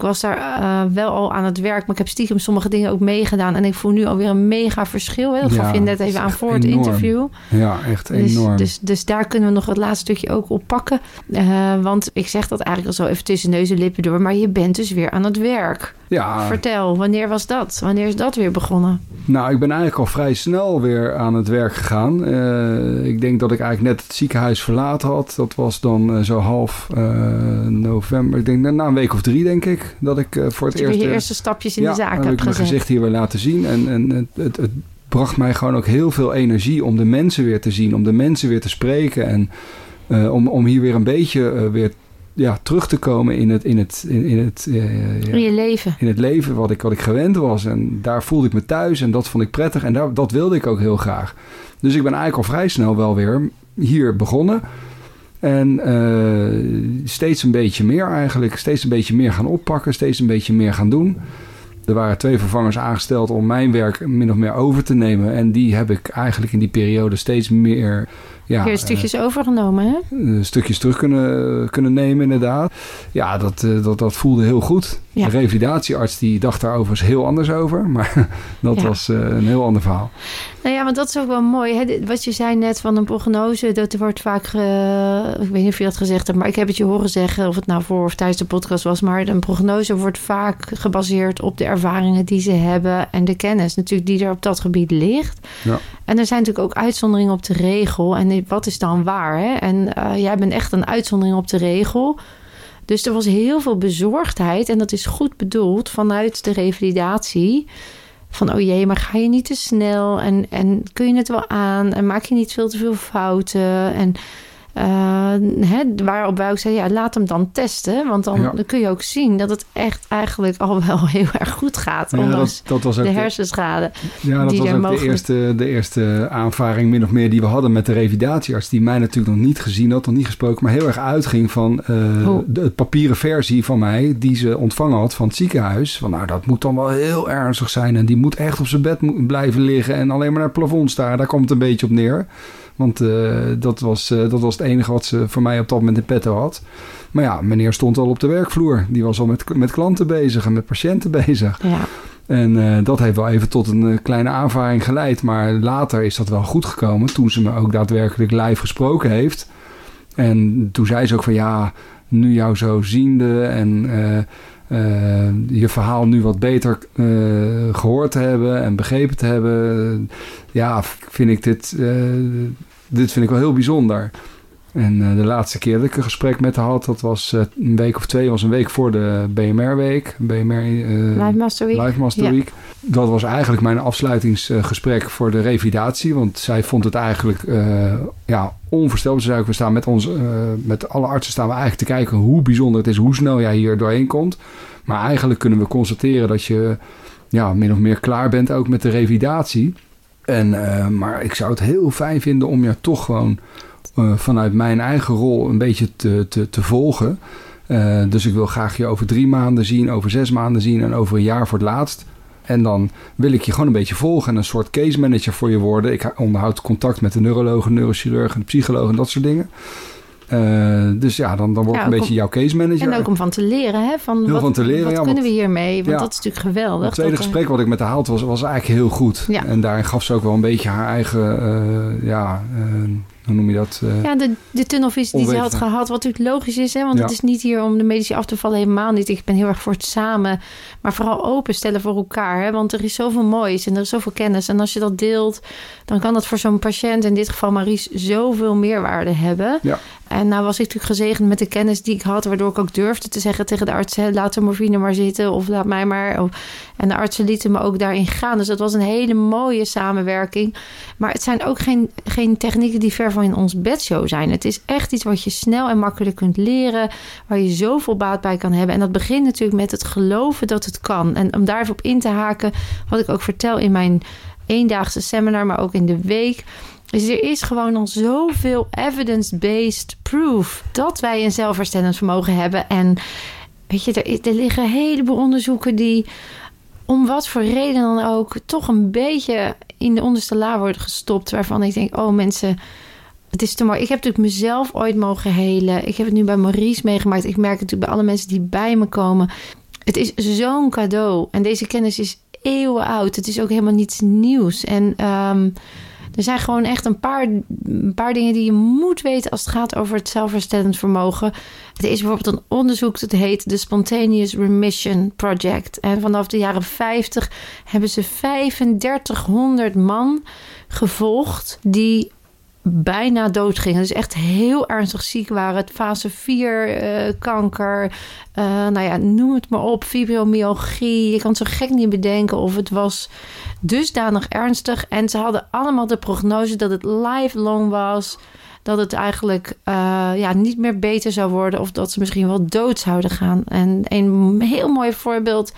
[SPEAKER 1] ik was daar uh, wel al aan het werk, maar ik heb stiekem sommige dingen ook meegedaan. En ik voel nu alweer een mega verschil. Hè? Dat ja, gaf je net even aan voor het interview.
[SPEAKER 2] Ja, echt
[SPEAKER 1] dus,
[SPEAKER 2] enorm.
[SPEAKER 1] Dus, dus daar kunnen we nog het laatste stukje ook op pakken. Uh, want ik zeg dat eigenlijk al zo even tussen neus en lippen door. Maar je bent dus weer aan het werk.
[SPEAKER 2] Ja.
[SPEAKER 1] Vertel, wanneer was dat? Wanneer is dat weer begonnen?
[SPEAKER 2] Nou, ik ben eigenlijk al vrij snel weer aan het werk gegaan. Uh, ik denk dat ik eigenlijk net het ziekenhuis verlaten had. Dat was dan uh, zo half uh, november. Ik denk na een week of drie, denk ik, dat ik voor het
[SPEAKER 1] dat
[SPEAKER 2] eerst...
[SPEAKER 1] je eerste stapjes in
[SPEAKER 2] ja,
[SPEAKER 1] de zaak
[SPEAKER 2] heb
[SPEAKER 1] gezet.
[SPEAKER 2] mijn gezicht hier weer laten zien. En, en het, het, het bracht mij gewoon ook heel veel energie om de mensen weer te zien, om de mensen weer te spreken en uh, om, om hier weer een beetje uh, weer ja, terug te komen in het, in het, in, in het,
[SPEAKER 1] uh, in je leven.
[SPEAKER 2] In het leven wat ik, wat ik gewend was. En daar voelde ik me thuis en dat vond ik prettig en daar, dat wilde ik ook heel graag. Dus ik ben eigenlijk al vrij snel wel weer hier begonnen. En uh, steeds een beetje meer eigenlijk. Steeds een beetje meer gaan oppakken. Steeds een beetje meer gaan doen. Er waren twee vervangers aangesteld om mijn werk min of meer over te nemen. En die heb ik eigenlijk in die periode steeds meer
[SPEAKER 1] ja, Weer stukjes uh, overgenomen, hè?
[SPEAKER 2] Uh, stukjes terug kunnen, kunnen nemen, inderdaad. Ja, dat, uh, dat, dat voelde heel goed. Ja. De revalidatiearts die dacht daar overigens heel anders over. Maar dat ja. was een heel ander verhaal.
[SPEAKER 1] Nou ja, want dat is ook wel mooi. Hè? Wat je zei net van een prognose, dat wordt vaak... ik weet niet of je dat gezegd hebt, maar ik heb het je horen zeggen... of het nou voor of tijdens de podcast was... maar een prognose wordt vaak gebaseerd op de ervaringen die ze hebben... en de kennis natuurlijk die er op dat gebied ligt. Ja. En er zijn natuurlijk ook uitzonderingen op de regel. En wat is dan waar? Hè? En uh, jij bent echt een uitzondering op de regel. Dus er was heel veel bezorgdheid. En dat is goed bedoeld vanuit de revalidatie. Van oh jee, maar ga je niet te snel? En, en kun je het wel aan? En maak je niet veel te veel fouten? En hè, waarop wij ook zeiden, ja, laat hem dan testen. Want dan, dan, kun je ook zien dat het echt eigenlijk al wel heel erg goed gaat. Ja, dat, dat, was ook de hersenschade.
[SPEAKER 2] ja, dat was ook de, eerste, de eerste aanvaring min of meer die we hadden met de revalidatiearts. Die mij natuurlijk nog niet gezien had, nog niet gesproken. Maar heel erg uitging van uh, de papieren versie van mij die ze ontvangen had van het ziekenhuis. Van nou, dat moet dan wel heel ernstig zijn. En die moet echt op zijn bed blijven liggen en alleen maar naar het plafond staan. Daar komt het een beetje op neer. Want uh, dat, was, uh, dat was het enige wat ze voor mij op dat moment in petto had. Maar ja, meneer stond al op de werkvloer. Die was al met, met klanten bezig en met patiënten bezig. Ja. En uh, dat heeft wel even tot een kleine aanvaring geleid. Maar later is dat wel goed gekomen. Toen ze me ook daadwerkelijk live gesproken heeft. En toen zei ze ook van ja, nu jou zo ziende en je verhaal nu wat beter gehoord te hebben en begrepen te hebben. ja, vind ik dit dit vind ik wel heel bijzonder. En uh, de laatste keer dat ik een gesprek met haar had, dat was uh, een week of twee, was een week voor de BMR-week. BMR,
[SPEAKER 1] uh, Live Master Week.
[SPEAKER 2] Live Master ja. Week. Dat was eigenlijk mijn afsluitingsgesprek voor de revalidatie. Want zij vond het eigenlijk ja, onvoorstelbaar. Ze zei ook, we staan met, ons, met alle artsen staan we eigenlijk te kijken hoe bijzonder het is, hoe snel jij hier doorheen komt. Maar eigenlijk kunnen we constateren dat je ja, min of meer klaar bent ook met de revalidatie. En, uh, maar ik zou het heel fijn vinden om je toch gewoon uh, vanuit mijn eigen rol een beetje te, te, volgen. Uh, dus ik wil graag je over drie maanden zien, over zes maanden zien en over een jaar voor het laatst. En dan wil ik je gewoon een beetje volgen en een soort case manager voor je worden. Ik onderhoud contact met de neurologen, neurochirurg en de psycholoog en dat soort dingen. Uh, dus ja, dan, dan wordt ja, een beetje jouw case manager.
[SPEAKER 1] En ook om van te leren, hè? Van
[SPEAKER 2] heel
[SPEAKER 1] wat,
[SPEAKER 2] van te leren,
[SPEAKER 1] wat
[SPEAKER 2] ja,
[SPEAKER 1] kunnen we hiermee? Want dat is natuurlijk geweldig.
[SPEAKER 2] Het tweede gesprek wat ik met haar had was, was eigenlijk heel goed. En daarin gaf ze ook wel een beetje haar eigen, uh, ja... Uh, hoe noem je dat?
[SPEAKER 1] Ja, de, de tunnelvisie die ze had gehad, wat natuurlijk logisch is, hè? want ja. het is niet hier om de medici af te vallen, helemaal niet. Ik ben heel erg voor het samen, maar vooral openstellen voor elkaar, hè? want er is zoveel moois en er is zoveel kennis. En als je dat deelt, dan kan dat voor zo'n patiënt, in dit geval Maries, zoveel meerwaarde hebben. Ja. En nou was ik natuurlijk gezegend met de kennis die ik had, waardoor ik ook durfde te zeggen tegen de arts: laat de morfine maar zitten of laat mij maar. En de artsen lieten me ook daarin gaan. Dus dat was een hele mooie samenwerking. Maar het zijn ook geen, geen technieken die ver van in ons bedshow zijn. Het is echt iets wat je snel en makkelijk kunt leren, waar je zoveel baat bij kan hebben. En dat begint natuurlijk met het geloven dat het kan. En om daar even op in te haken, wat ik ook vertel in mijn eendaagse seminar, maar ook in de week. Dus er is gewoon al zoveel evidence-based proof dat wij een zelfherstellend vermogen hebben. En weet je, er, er liggen een heleboel onderzoeken die om wat voor reden dan ook toch een beetje in de onderste la worden gestopt. Waarvan ik denk, oh mensen, het is te mooi. Ik heb natuurlijk mezelf ooit mogen helen. Ik heb het nu bij Maurice meegemaakt. Ik merk het natuurlijk bij alle mensen die bij me komen. Het is zo'n cadeau. En deze kennis is eeuwen oud. Het is ook helemaal niets nieuws. En um, er zijn gewoon echt een paar, een paar dingen die je moet weten als het gaat over het zelfherstellend vermogen. Het is bijvoorbeeld een onderzoek dat heet de Spontaneous Remission Project. En vanaf de jaren 50 hebben ze 3500 man gevolgd die bijna doodgingen. Dus echt heel ernstig ziek waren. Het fase 4 eh, kanker. Uh, nou ja, noem het maar op. Fibromyalgie. Je kan zo gek niet bedenken of het was dusdanig ernstig. En ze hadden allemaal de prognose dat het lifelong was. Dat het eigenlijk uh, ja, niet meer beter zou worden. Of dat ze misschien wel dood zouden gaan. En een heel mooi voorbeeld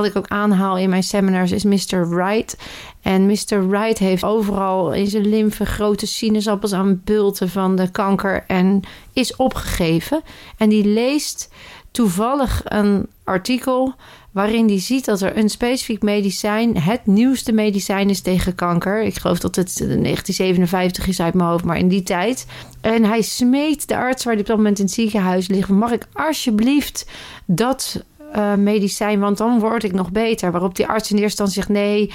[SPEAKER 1] wat ik ook aanhaal in mijn seminars is Mr. Wright. En Mr. Wright heeft overal in zijn lymfe grote sinaasappels aan bulten van de kanker en is opgegeven. En die leest toevallig een artikel waarin hij ziet dat er een specifiek medicijn, het nieuwste medicijn is tegen kanker. Ik geloof dat het 1957 is uit mijn hoofd, maar in die tijd. En hij smeet de arts waar hij op dat moment in het ziekenhuis ligt: mag ik alsjeblieft dat uh, medicijn, want dan word ik nog beter. Waarop die arts in eerste instantie zegt: nee,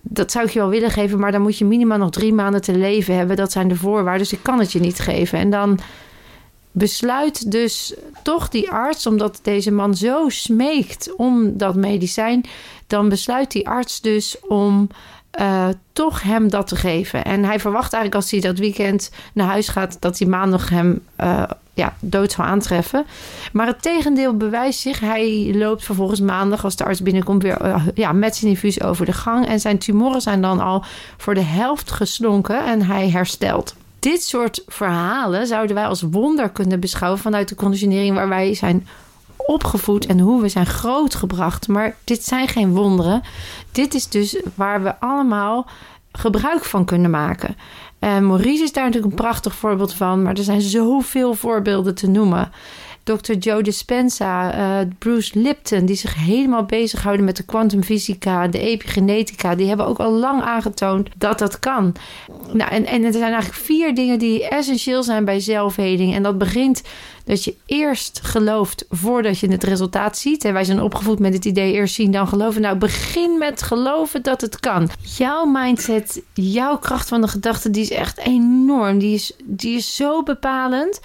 [SPEAKER 1] dat zou ik je wel willen geven, maar dan moet je minimaal nog drie maanden te leven hebben. Dat zijn de voorwaarden, dus ik kan het je niet geven. En dan besluit dus toch die arts, omdat deze man zo smeekt om dat medicijn, dan besluit die arts dus om uh, toch hem dat te geven. En hij verwacht eigenlijk als hij dat weekend naar huis gaat, dat hij maandag hem uh, ja, dood zou aantreffen. Maar het tegendeel bewijst zich. Hij loopt vervolgens maandag, als de arts binnenkomt, weer uh, ja, met zijn infuus over de gang. En zijn tumoren zijn dan al voor de helft geslonken en hij herstelt. Dit soort verhalen zouden wij als wonder kunnen beschouwen vanuit de conditionering waar wij zijn opgevoed en hoe we zijn grootgebracht. Maar dit zijn geen wonderen. Dit is dus waar we allemaal gebruik van kunnen maken. En Maurice is daar natuurlijk een prachtig voorbeeld van, maar er zijn zoveel voorbeelden te noemen. Dr. Joe Dispenza, uh, Bruce Lipton, die zich helemaal bezighouden met de kwantumfysica, de epigenetica, die hebben ook al lang aangetoond dat dat kan. Nou, en, en er zijn eigenlijk vier dingen die essentieel zijn bij zelfheling. En dat begint dat je eerst gelooft voordat je het resultaat ziet. En wij zijn opgevoed met het idee eerst zien dan geloven. Nou, begin met geloven dat het kan. Jouw mindset, jouw kracht van de gedachte, die is echt enorm. Die is, die is zo bepalend.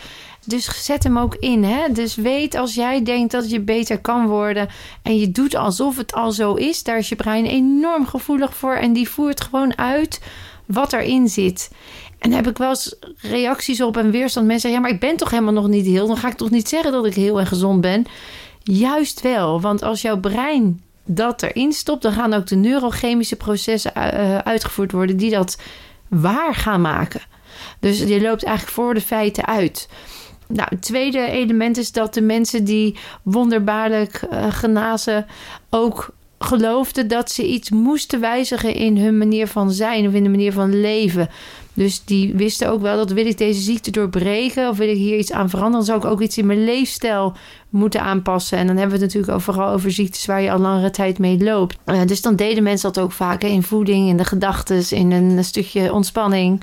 [SPEAKER 1] Dus zet hem ook in. Hè? Dus weet als jij denkt dat je beter kan worden en je doet alsof het al zo is, daar is je brein enorm gevoelig voor en die voert gewoon uit wat erin zit. En daar heb ik wel eens reacties op en weerstand. Mensen zeggen, ja, maar ik ben toch helemaal nog niet heel. Dan ga ik toch niet zeggen dat ik heel en gezond ben. Juist wel, want als jouw brein dat erin stopt, dan gaan ook de neurochemische processen uh, uitgevoerd worden die dat waar gaan maken. Dus je loopt eigenlijk voor de feiten uit. Nou, het tweede element is dat de mensen die wonderbaarlijk uh, genazen ook geloofden dat ze iets moesten wijzigen in hun manier van zijn of in de manier van leven. Dus die wisten ook wel dat wil ik deze ziekte doorbreken of wil ik hier iets aan veranderen, dan zou ik ook iets in mijn leefstijl moeten aanpassen. En dan hebben we het natuurlijk vooral over ziektes waar je al langere tijd mee loopt. Uh, dus dan deden mensen dat ook vaak in voeding, in de gedachten, in een stukje ontspanning.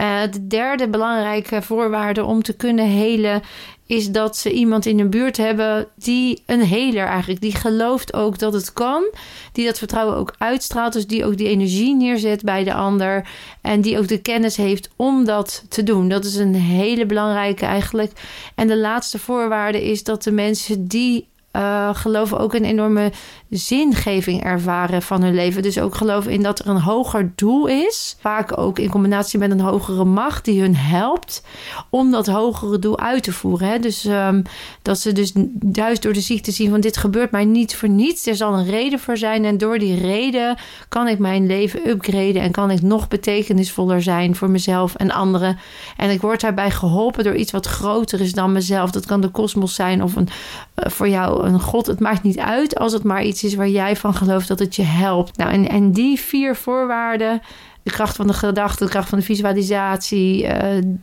[SPEAKER 1] Uh, de derde belangrijke voorwaarde om te kunnen helen is dat ze iemand in de buurt hebben die een heler eigenlijk, die gelooft ook dat het kan, die dat vertrouwen ook uitstraalt, dus die ook die energie neerzet bij de ander en die ook de kennis heeft om dat te doen. Dat is een hele belangrijke eigenlijk. En de laatste voorwaarde is dat de mensen die uh, geloven ook een enorme zingeving ervaren van hun leven. Dus ook geloven in dat er een hoger doel is. Vaak ook in combinatie met een hogere macht die hun helpt om dat hogere doel uit te voeren. Hè? Dus um, dat ze dus juist door de ziekte zien van dit gebeurt mij niet voor niets. Er zal een reden voor zijn en door die reden kan ik mijn leven upgraden en kan ik nog betekenisvoller zijn voor mezelf en anderen. En ik word daarbij geholpen door iets wat groter is dan mezelf. Dat kan de kosmos zijn of een, uh, voor jou een God. Het maakt niet uit als het maar iets is waar jij van gelooft dat het je helpt. Nou, en, en die vier voorwaarden de kracht van de gedachte, de kracht van de visualisatie, uh,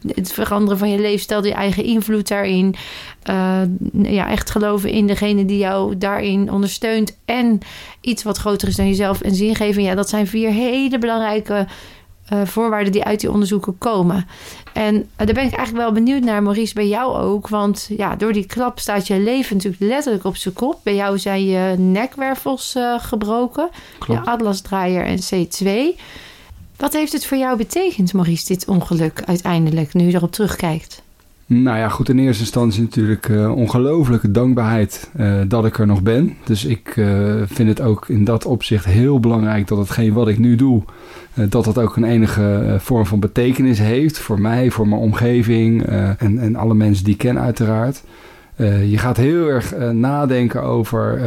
[SPEAKER 1] het veranderen van je leefstijl, je eigen invloed daarin. Uh, ja, echt geloven in degene die jou daarin ondersteunt. En iets wat groter is dan jezelf en zingeving. Ja, dat zijn vier hele belangrijke uh, voorwaarden die uit die onderzoeken komen. En uh, daar ben ik eigenlijk wel benieuwd naar, Maurice, bij jou ook. Want ja, door die klap staat je leven natuurlijk letterlijk op zijn kop. Bij jou zijn je nekwervels uh, gebroken, Klopt. je atlasdraaier en C2. Wat heeft het voor jou betekend, Maurice, dit ongeluk uiteindelijk, nu je erop terugkijkt?
[SPEAKER 2] Nou ja, goed, in eerste instantie natuurlijk uh, ongelooflijke dankbaarheid uh, dat ik er nog ben. Dus ik uh, vind het ook in dat opzicht heel belangrijk dat hetgeen wat ik nu doe, dat dat ook een enige vorm van betekenis heeft voor mij, voor mijn omgeving en, en alle mensen die ik ken uiteraard. je gaat heel erg nadenken over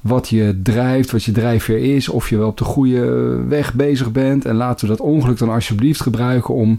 [SPEAKER 2] wat je drijft, wat je drijfveer is, of je wel op de goede weg bezig bent. En laten we dat ongeluk dan alsjeblieft gebruiken om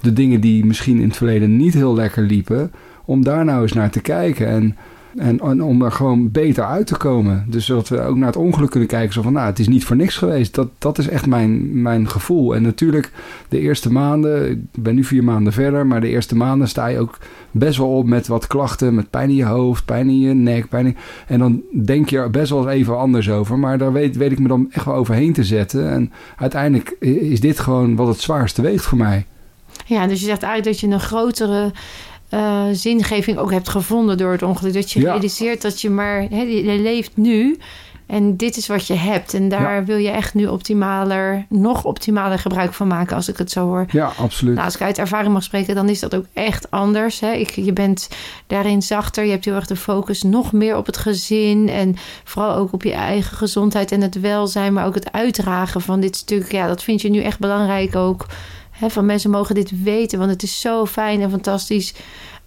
[SPEAKER 2] de dingen die misschien in het verleden niet heel lekker liepen, om daar nou eens naar te kijken. En, en, om er gewoon beter uit te komen. Dus dat we ook naar het ongeluk kunnen kijken. Zo van, nou, het is niet voor niks geweest. Dat, dat is echt mijn, mijn gevoel. En natuurlijk, de eerste maanden, ik ben nu vier maanden verder, maar de eerste maanden sta je ook best wel op met wat klachten, met pijn in je hoofd, pijn in je nek, pijn. En dan denk je er best wel even anders over. Maar daar weet, weet ik me dan echt wel overheen te zetten. En uiteindelijk is dit gewoon wat het zwaarste weegt voor mij.
[SPEAKER 1] Ja, dus je zegt eigenlijk dat je een grotere uh, zingeving ook hebt gevonden door het ongeluk. Dat je realiseert dat je maar, je leeft nu en dit is wat je hebt. En daar wil je echt nu optimaler, nog optimaler gebruik van maken als ik het zo hoor.
[SPEAKER 2] Ja, absoluut.
[SPEAKER 1] Nou, als ik uit ervaring mag spreken, dan is dat ook echt anders. Hè? Ik, je bent daarin zachter. Je hebt heel erg de focus nog meer op het gezin. En vooral ook op je eigen gezondheid en het welzijn. Maar ook het uitdragen van dit stuk. Ja, dat vind je nu echt belangrijk ook van mensen mogen dit weten, want het is zo fijn en fantastisch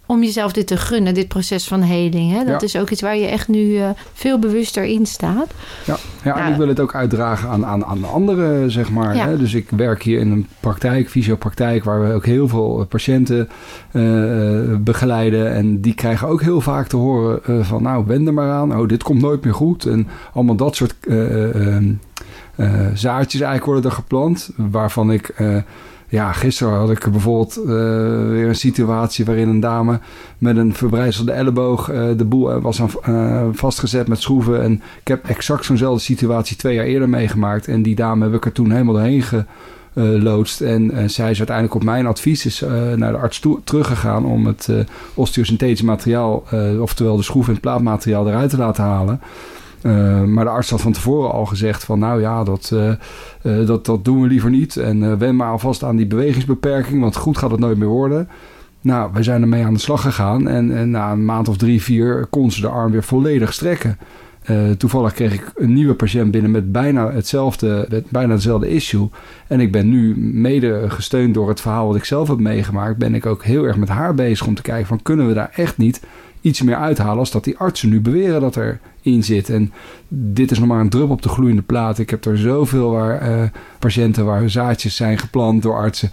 [SPEAKER 1] om jezelf dit te gunnen, dit proces van heling. Hè? Dat is ook iets waar je echt nu uh, veel bewuster in staat.
[SPEAKER 2] Ja, ja en nou, ik wil het ook uitdragen aan, aan, aan anderen, zeg maar. Hè? Dus ik werk hier in een praktijk, fysiopraktijk, waar we ook heel veel eh, patiënten uh, begeleiden. En die krijgen ook heel vaak te horen uh, van, nou, wend er maar aan. Oh, dit komt nooit meer goed. En allemaal dat soort zaadjes eigenlijk worden er geplant, waarvan ik ja, gisteren had ik bijvoorbeeld uh, weer een situatie waarin een dame met een verbrijzelde elleboog uh, de boel was aan, vastgezet met schroeven. En ik heb exact zo'nzelfde situatie twee jaar eerder meegemaakt. En die dame heb ik er toen helemaal doorheen geloodst. En zij is uiteindelijk op mijn advies is, naar de arts toe, teruggegaan om het osteosynthetisch materiaal, oftewel de schroef en het plaatmateriaal eruit te laten halen. Uh, maar de arts had van tevoren al gezegd van nou ja, dat, uh, uh, dat, dat doen we liever niet. En wen maar alvast aan die bewegingsbeperking, want goed gaat het nooit meer worden. Nou, wij zijn ermee aan de slag gegaan en, en na een maand of drie, vier kon ze de arm weer volledig strekken. toevallig kreeg ik een nieuwe patiënt binnen met bijna hetzelfde, met bijna hetzelfde issue. En ik ben nu mede gesteund door het verhaal wat ik zelf heb meegemaakt, ben ik ook heel erg met haar bezig om te kijken van kunnen we daar echt niet iets meer uithalen als dat die artsen nu beweren dat er in zit. En dit is nog maar een drup op de gloeiende plaat. Ik heb er zoveel waar, uh, patiënten waar zaadjes zijn geplant door artsen.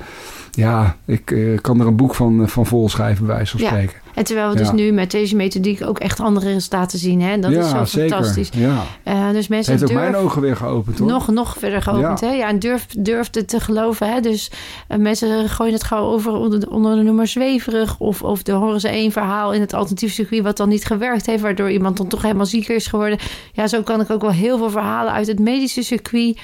[SPEAKER 2] Ja, ik uh, kan er een boek van, van vol schrijven, bij wijze van spreken.
[SPEAKER 1] En terwijl we dus nu met deze methodiek ook echt andere resultaten zien. Hè? Dat is zo zeker. fantastisch.
[SPEAKER 2] Ja. Uh, dus mensen heeft ook mijn ogen weer geopend hoor.
[SPEAKER 1] Nog, nog verder geopend. Ja. Hè? Ja, en durf, durf het te geloven. Hè? Dus uh, mensen gooien het gauw over onder de, onder de noemer zweverig. Of, of de horen ze één verhaal in het alternatief circuit wat dan niet gewerkt heeft. Waardoor iemand dan toch helemaal zieker is geworden. Ja, zo kan ik ook wel heel veel verhalen uit het medische circuit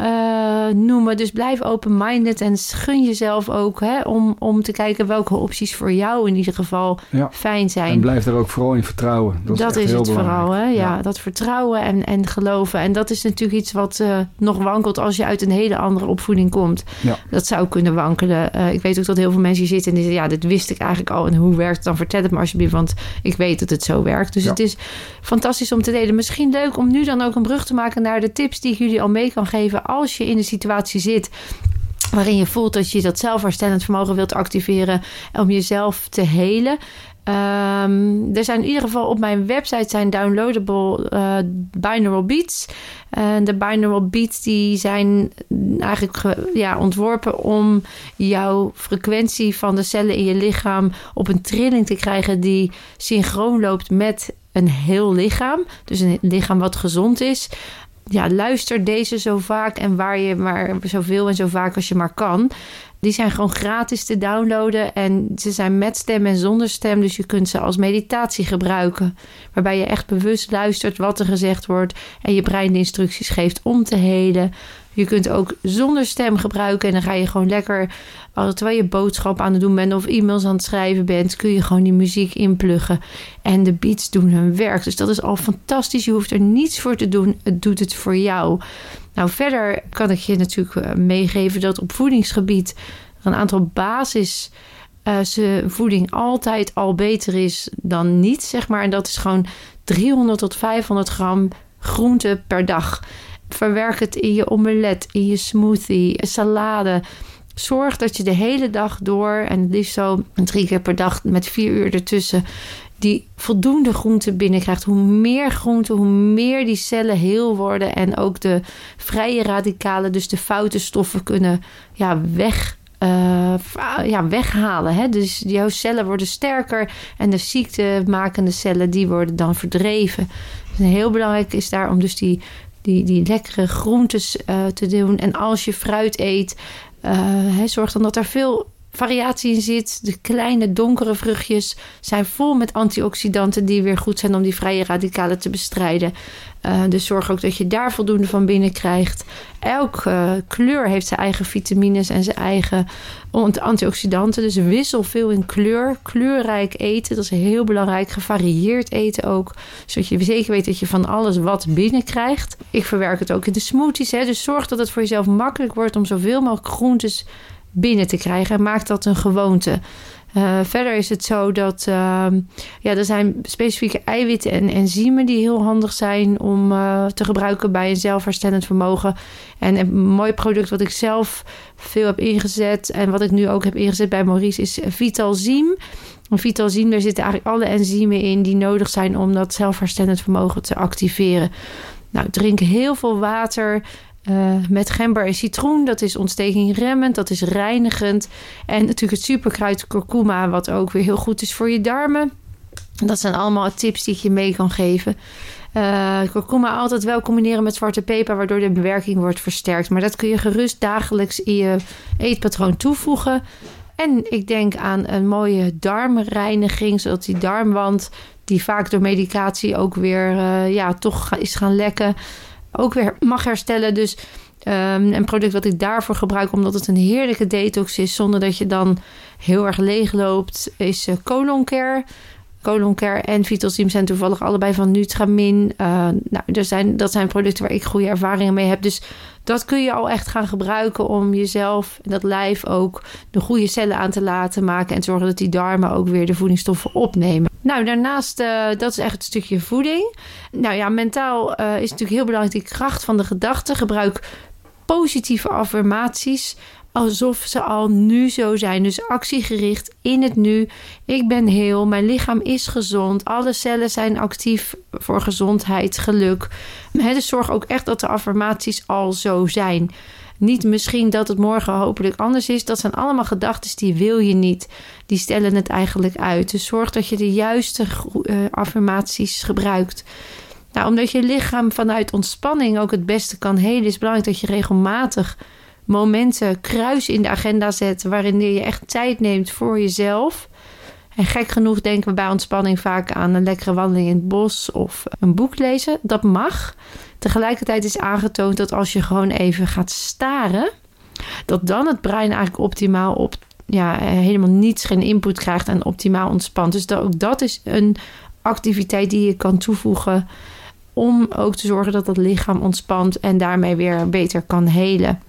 [SPEAKER 1] uh, noemen. Dus blijf open-minded en gun jezelf ook hè, om, om te kijken welke opties voor jou in ieder geval fijn zijn.
[SPEAKER 2] En blijf er ook vooral in vertrouwen. Dat,
[SPEAKER 1] dat
[SPEAKER 2] is,
[SPEAKER 1] is
[SPEAKER 2] het
[SPEAKER 1] vooral, hè? Ja, dat vertrouwen en, en geloven. En dat is natuurlijk iets wat uh, nog wankelt als je uit een hele andere opvoeding komt. Ja. Dat zou kunnen wankelen. Uh, ik weet ook dat heel veel mensen hier zitten en die zeggen: Ja, dit wist ik eigenlijk al. En hoe werkt het dan? Vertel het maar alsjeblieft, want ik weet dat het zo werkt. Dus het is fantastisch om te delen. Misschien leuk om nu dan ook een brug te maken naar de tips die ik jullie al mee kan geven als je in de situatie zit waarin je voelt dat je dat zelfherstellend vermogen wilt activeren om jezelf te helen. Um, er zijn in ieder geval op mijn website zijn downloadable uh, binaural beats. En de binaural beats die zijn eigenlijk ja, ontworpen om jouw frequentie van de cellen in je lichaam op een trilling te krijgen die synchroon loopt met een heel lichaam. Dus een lichaam wat gezond is ja, luister deze zo vaak en waar je maar zoveel en zo vaak als je maar kan. Die zijn gewoon gratis te downloaden en ze zijn met stem en zonder stem. Dus je kunt ze als meditatie gebruiken. Waarbij je echt bewust luistert wat er gezegd wordt en je brein de instructies geeft om te helen. Je kunt ook zonder stem gebruiken en dan ga je gewoon lekker, terwijl je boodschap aan het doen bent of e-mails aan het schrijven bent, kun je gewoon die muziek inpluggen. En de beats doen hun werk. Dus dat is al fantastisch. Je hoeft er niets voor te doen. Het doet het voor jou. Nou, verder kan ik je natuurlijk eh, meegeven dat op voedingsgebied er een aantal basis zijn voeding altijd al beter is dan niet, zeg maar. En dat is gewoon 300 tot 500 gram groente per dag. Verwerk het in je omelet, in je smoothie, salade. Zorg dat je de hele dag door, en het liefst zo drie keer per dag met vier uur ertussen, die voldoende groente binnenkrijgt. Hoe meer groente, hoe meer die cellen heel worden en ook de vrije radicalen, dus de foute stoffen, kunnen ja, weg. Uh, ja, weghalen. Hè? Dus jouw cellen worden sterker en de ziektemakende cellen die worden dan verdreven. Dus heel belangrijk is daar om dus die, die, die lekkere groentes uh, te doen. En als je fruit eet, uh, hè, zorg dan dat er veel variatie in zit. De kleine donkere vruchtjes zijn vol met antioxidanten die weer goed zijn om die vrije radicalen te bestrijden. Uh, dus zorg ook dat je daar voldoende van binnenkrijgt. Elke uh, kleur heeft zijn eigen vitamines en zijn eigen antioxidanten. Dus wissel veel in kleur. Kleurrijk eten, dat is heel belangrijk. Gevarieerd eten ook. Zodat je zeker weet dat je van alles wat binnenkrijgt. Ik verwerk het ook in de smoothies. Hè. Dus zorg dat het voor jezelf makkelijk wordt om zoveel mogelijk groentes binnen te krijgen. En maak dat een gewoonte. Uh, verder is het zo dat uh, ja, er zijn specifieke eiwitten en enzymen die heel handig zijn om uh, te gebruiken bij een zelfherstellend vermogen. En een mooi product wat ik zelf veel heb ingezet en wat ik nu ook heb ingezet bij Maurice is Vitalziem. Vitalziem, daar zitten eigenlijk alle enzymen in die nodig zijn om dat zelfherstellend vermogen te activeren. Nou, drink heel veel water. Uh, met gember en citroen. Dat is ontstekingremmend, dat is reinigend. En natuurlijk het superkruid kurkuma, wat ook weer heel goed is voor je darmen. Dat zijn allemaal tips die ik je mee kan geven. Uh, kurkuma altijd wel combineren met zwarte peper, waardoor de bewerking wordt versterkt. Maar dat kun je gerust dagelijks in je eetpatroon toevoegen. En ik denk aan een mooie darmreiniging, zodat die darmwand, die vaak door medicatie ook weer uh, ja, toch is gaan lekken, ook weer mag herstellen. Dus um, een product wat ik daarvoor gebruik, omdat het een heerlijke detox is, zonder dat je dan heel erg leeg loopt, is uh, Colon Care. Colon Care en Vitalsim zijn toevallig allebei van Nutramin. Uh, nou, er zijn, dat zijn producten waar ik goede ervaringen mee heb. Dus dat kun je al echt gaan gebruiken om jezelf en dat lijf ook de goede cellen aan te laten maken. En zorgen dat die darmen ook weer de voedingsstoffen opnemen. Nou, daarnaast, uh, dat is echt het stukje voeding. Nou ja, mentaal uh, is natuurlijk heel belangrijk die kracht van de gedachten. Gebruik positieve affirmaties alsof ze al nu zo zijn. Dus actiegericht in het nu. Ik ben heel, mijn lichaam is gezond, alle cellen zijn actief voor gezondheid, geluk. dus zorg ook echt dat de affirmaties al zo zijn. Niet misschien dat het morgen hopelijk anders is. Dat zijn allemaal gedachten die wil je niet. Die stellen het eigenlijk uit. Dus zorg dat je de juiste uh, affirmaties gebruikt. Nou, omdat je lichaam vanuit ontspanning ook het beste kan helen, is belangrijk dat je regelmatig momenten kruis in de agenda zet waarin je echt tijd neemt voor jezelf. En gek genoeg denken we bij ontspanning vaak aan een lekkere wandeling in het bos of een boek lezen. Dat mag. Tegelijkertijd is aangetoond dat als je gewoon even gaat staren, dat dan het brein eigenlijk optimaal op ja, helemaal niets, geen input krijgt en optimaal ontspant. Dus ook dat is een activiteit die je kan toevoegen om ook te zorgen dat het lichaam ontspant en daarmee weer beter kan helen.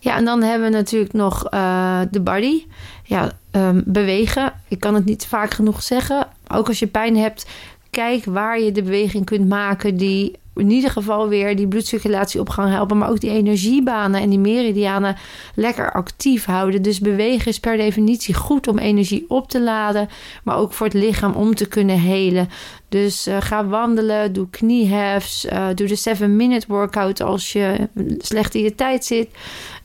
[SPEAKER 1] Ja, en dan hebben we natuurlijk nog uh, de body. Ja, um, bewegen. Ik kan het niet vaak genoeg zeggen. Ook als je pijn hebt, kijk waar je de beweging kunt maken die in ieder geval weer die bloedcirculatie op gang helpen, maar ook die energiebanen en die meridianen lekker actief houden. Dus bewegen is per definitie goed om energie op te laden, maar ook voor het lichaam om te kunnen helen. Dus uh, ga wandelen, doe kniehefs, uh, doe de 7-minute workout als je slecht in je tijd zit.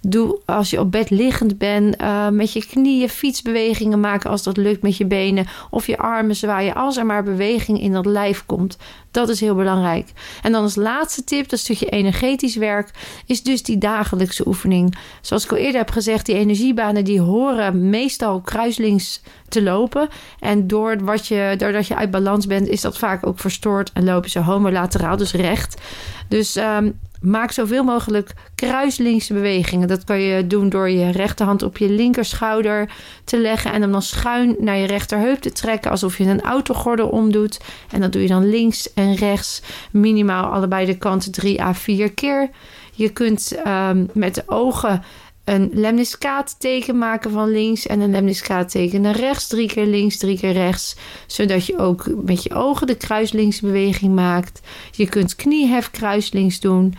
[SPEAKER 1] Doe als je op bed liggend bent, uh, met je knieën fietsbewegingen maken als dat lukt met je benen. Of je armen zwaaien, als er maar beweging in dat lijf komt. Dat is heel belangrijk. En dan als laatste tip, dat stukje energetisch werk, is dus die dagelijkse oefening. Zoals ik al eerder heb gezegd, die energiebanen die horen meestal kruislings te lopen. En door wat je, doordat je uit balans bent, is dat vaak ook verstoord en lopen ze homolateraal, dus recht. Dus um, maak zoveel mogelijk kruislinkse bewegingen. Dat kan je doen door je rechterhand op je linkerschouder te leggen en hem dan schuin naar je rechterheup te trekken, alsof je een autogordel omdoet. En dat doe je dan links en rechts, minimaal allebei de kanten 3 à 4 keer. Je kunt um, met de ogen een lemniscaatteken maken van links en een lemniscaatteken naar rechts. Drie keer links, drie keer rechts. Zodat je ook met je ogen de kruislinksbeweging maakt. Je kunt kniehef kruislinks doen.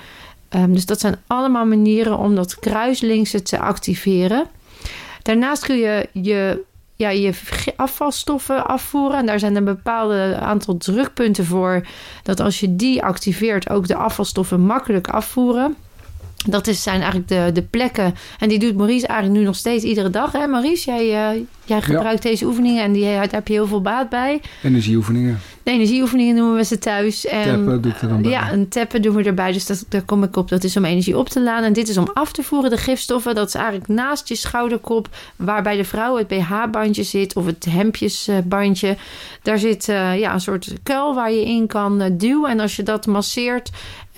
[SPEAKER 1] Um, dus dat zijn allemaal manieren om dat kruislinkse te activeren. Daarnaast kun je je, ja, je afvalstoffen afvoeren. En daar zijn een bepaalde aantal drukpunten voor. Dat als je die activeert, ook de afvalstoffen makkelijk afvoeren. Dat is, zijn eigenlijk de, de plekken. En die doet Maurice eigenlijk nu nog steeds iedere dag. Hè Maurice, jij, uh, jij gebruikt deze oefeningen en die, daar heb je heel veel baat bij.
[SPEAKER 2] Energieoefeningen.
[SPEAKER 1] De energieoefeningen noemen we ze thuis. En,
[SPEAKER 2] tappen doe ik er dan bij.
[SPEAKER 1] Ja, een tappen doen we erbij. Dus dat, daar kom ik op. Dat is om energie op te laden. En dit is om af te voeren, de gifstoffen. Dat is eigenlijk naast je schouderkop, waar bij de vrouw het BH-bandje zit. Of het hemdjesbandje. Daar zit uh, ja, een soort kuil waar je in kan uh, duwen. En als je dat masseert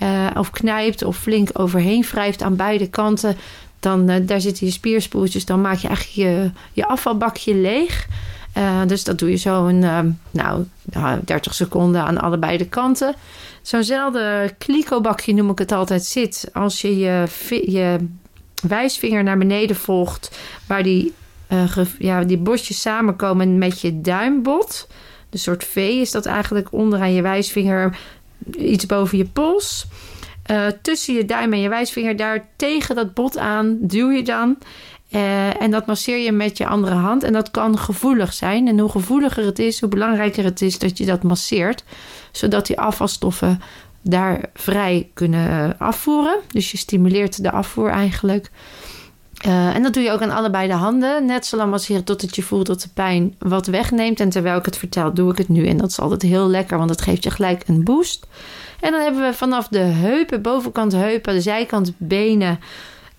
[SPEAKER 1] uh, of knijpt of flink overheen wrijft aan beide kanten, dan daar zitten je spierspoeltjes. Dan maak je eigenlijk je, je afvalbakje leeg. Uh, dus dat doe je zo een nou, 30 seconden aan allebei de kanten. Zo'nzelfde kliko-bakje noem ik het altijd zit. Als je je, je wijsvinger naar beneden volgt, waar die, ja, die bosjes samenkomen met je duimbot. De soort V is dat eigenlijk onderaan je wijsvinger iets boven je pols. Uh, tussen je duim en je wijsvinger, daar tegen dat bot aan duw je dan. Uh, en dat masseer je met je andere hand. En dat kan gevoelig zijn. En hoe gevoeliger het is, hoe belangrijker het is dat je dat masseert. Zodat die afvalstoffen daar vrij kunnen afvoeren. Dus je stimuleert de afvoer eigenlijk. Uh, en dat doe je ook aan allebei de handen. Net zo lang masseren totdat je voelt dat de pijn wat wegneemt. En terwijl ik het vertel, doe ik het nu. En dat is altijd heel lekker, want het geeft je gelijk een boost. En dan hebben we vanaf de heupen, bovenkant heupen, de zijkant benen.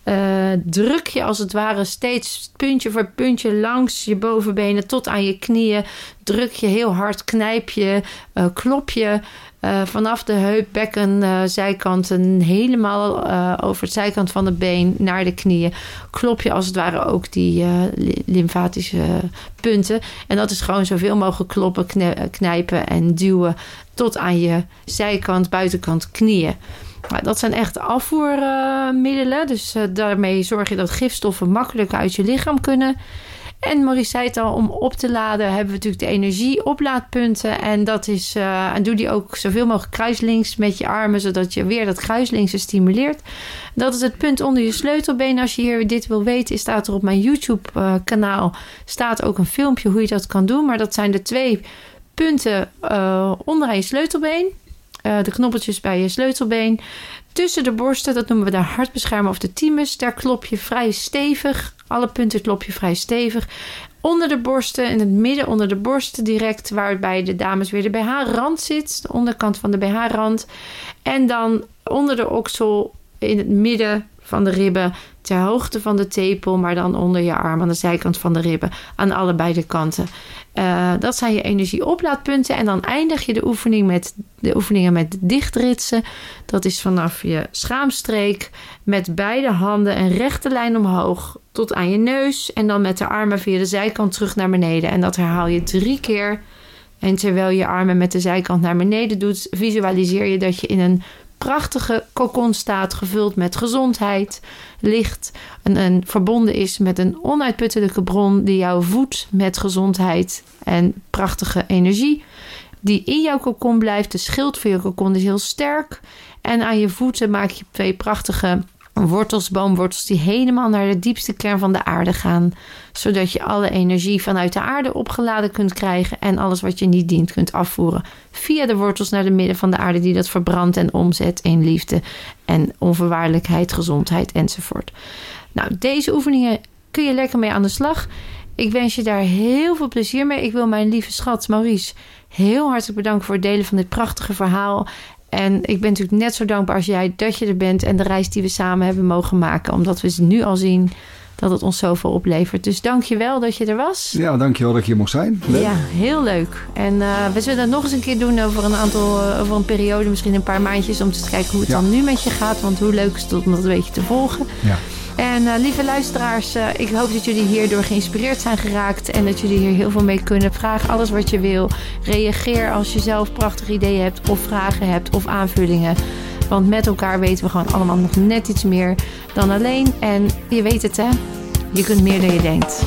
[SPEAKER 1] Uh, druk je als het ware steeds puntje voor puntje langs je bovenbenen tot aan je knieën. Druk je heel hard, knijp je, uh, klop je. Uh, vanaf de heup, bekken, zijkanten, helemaal over het zijkant van het been naar de knieën. Klop je als het ware ook die lymfatische punten. En dat is gewoon zoveel mogelijk kloppen, knijpen en duwen tot aan je zijkant, buitenkant knieën. Dat zijn echt afvoermiddelen. dus daarmee zorg je dat gifstoffen makkelijk uit je lichaam kunnen. En Maurice zei het al, om op te laden hebben we natuurlijk de energieoplaadpunten. En dat is, uh, en doe die ook zoveel mogelijk kruislinks met je armen, zodat je weer dat kruislinkse stimuleert. Dat is het punt onder je sleutelbeen. Als je hier dit wil weten, staat er op mijn YouTube uh, kanaal staat ook een filmpje hoe je dat kan doen. Maar dat zijn de twee punten onderaan je sleutelbeen. De knoppeltjes bij je sleutelbeen. Tussen de borsten, dat noemen we de hartbeschermer of de thymus. Daar klop je vrij stevig alle punten klop je vrij stevig. Onder de borsten, in het midden onder de borsten direct, waarbij de dames weer de BH-rand zit. De onderkant van de BH-rand. En dan onder de oksel, in het midden van de ribben, ter hoogte van de tepel, maar dan onder je arm aan de zijkant van de ribben, aan allebei de kanten. Uh, dat zijn je energieoplaadpunten. En dan eindig je de, oefening met, de oefeningen met dichtritsen. Dat is vanaf je schaamstreek met beide handen een rechte lijn omhoog tot aan je neus. En dan met de armen via de zijkant terug naar beneden. En dat herhaal je drie keer. En terwijl je armen met de zijkant naar beneden doet, visualiseer je dat je in een prachtige kokon staat, gevuld met gezondheid, licht en, en verbonden is met een onuitputtelijke bron die jou voedt met gezondheid en prachtige energie. Die in jouw kokon blijft. De schild van je kokon is heel sterk. En aan je voeten maak je twee prachtige wortels, boomwortels die helemaal naar de diepste kern van de aarde gaan. Zodat je alle energie vanuit de aarde opgeladen kunt krijgen en alles wat je niet dient kunt afvoeren. Via de wortels naar de midden van de aarde die dat verbrandt en omzet in liefde en onverwaardelijkheid, gezondheid enzovoort. Nou, deze oefeningen kun je lekker mee aan de slag. Ik wens je daar heel veel plezier mee. Ik wil mijn lieve schat Maurice heel hartelijk bedanken voor het delen van dit prachtige verhaal. En ik ben natuurlijk net zo dankbaar als jij dat je er bent en de reis die we samen hebben mogen maken. Omdat we nu al zien dat het ons zoveel oplevert. Dus dank je wel dat je er was.
[SPEAKER 2] Ja, dank je wel dat ik hier mocht zijn.
[SPEAKER 1] Leuk. Ja, heel leuk. En uh, we zullen het nog eens een keer doen over een aantal, uh, over een periode, misschien een paar maandjes, om te kijken hoe het ja. dan nu met je gaat. Want hoe leuk is het om dat een beetje te volgen.
[SPEAKER 2] Ja.
[SPEAKER 1] En uh, lieve luisteraars, uh, ik hoop dat jullie hierdoor geïnspireerd zijn geraakt en dat jullie hier heel veel mee kunnen. Vraag alles wat je wil. Reageer als je zelf prachtige ideeën hebt of vragen hebt of aanvullingen. Want met elkaar weten we gewoon allemaal nog net iets meer dan alleen. En je weet het hè, je kunt meer dan je denkt.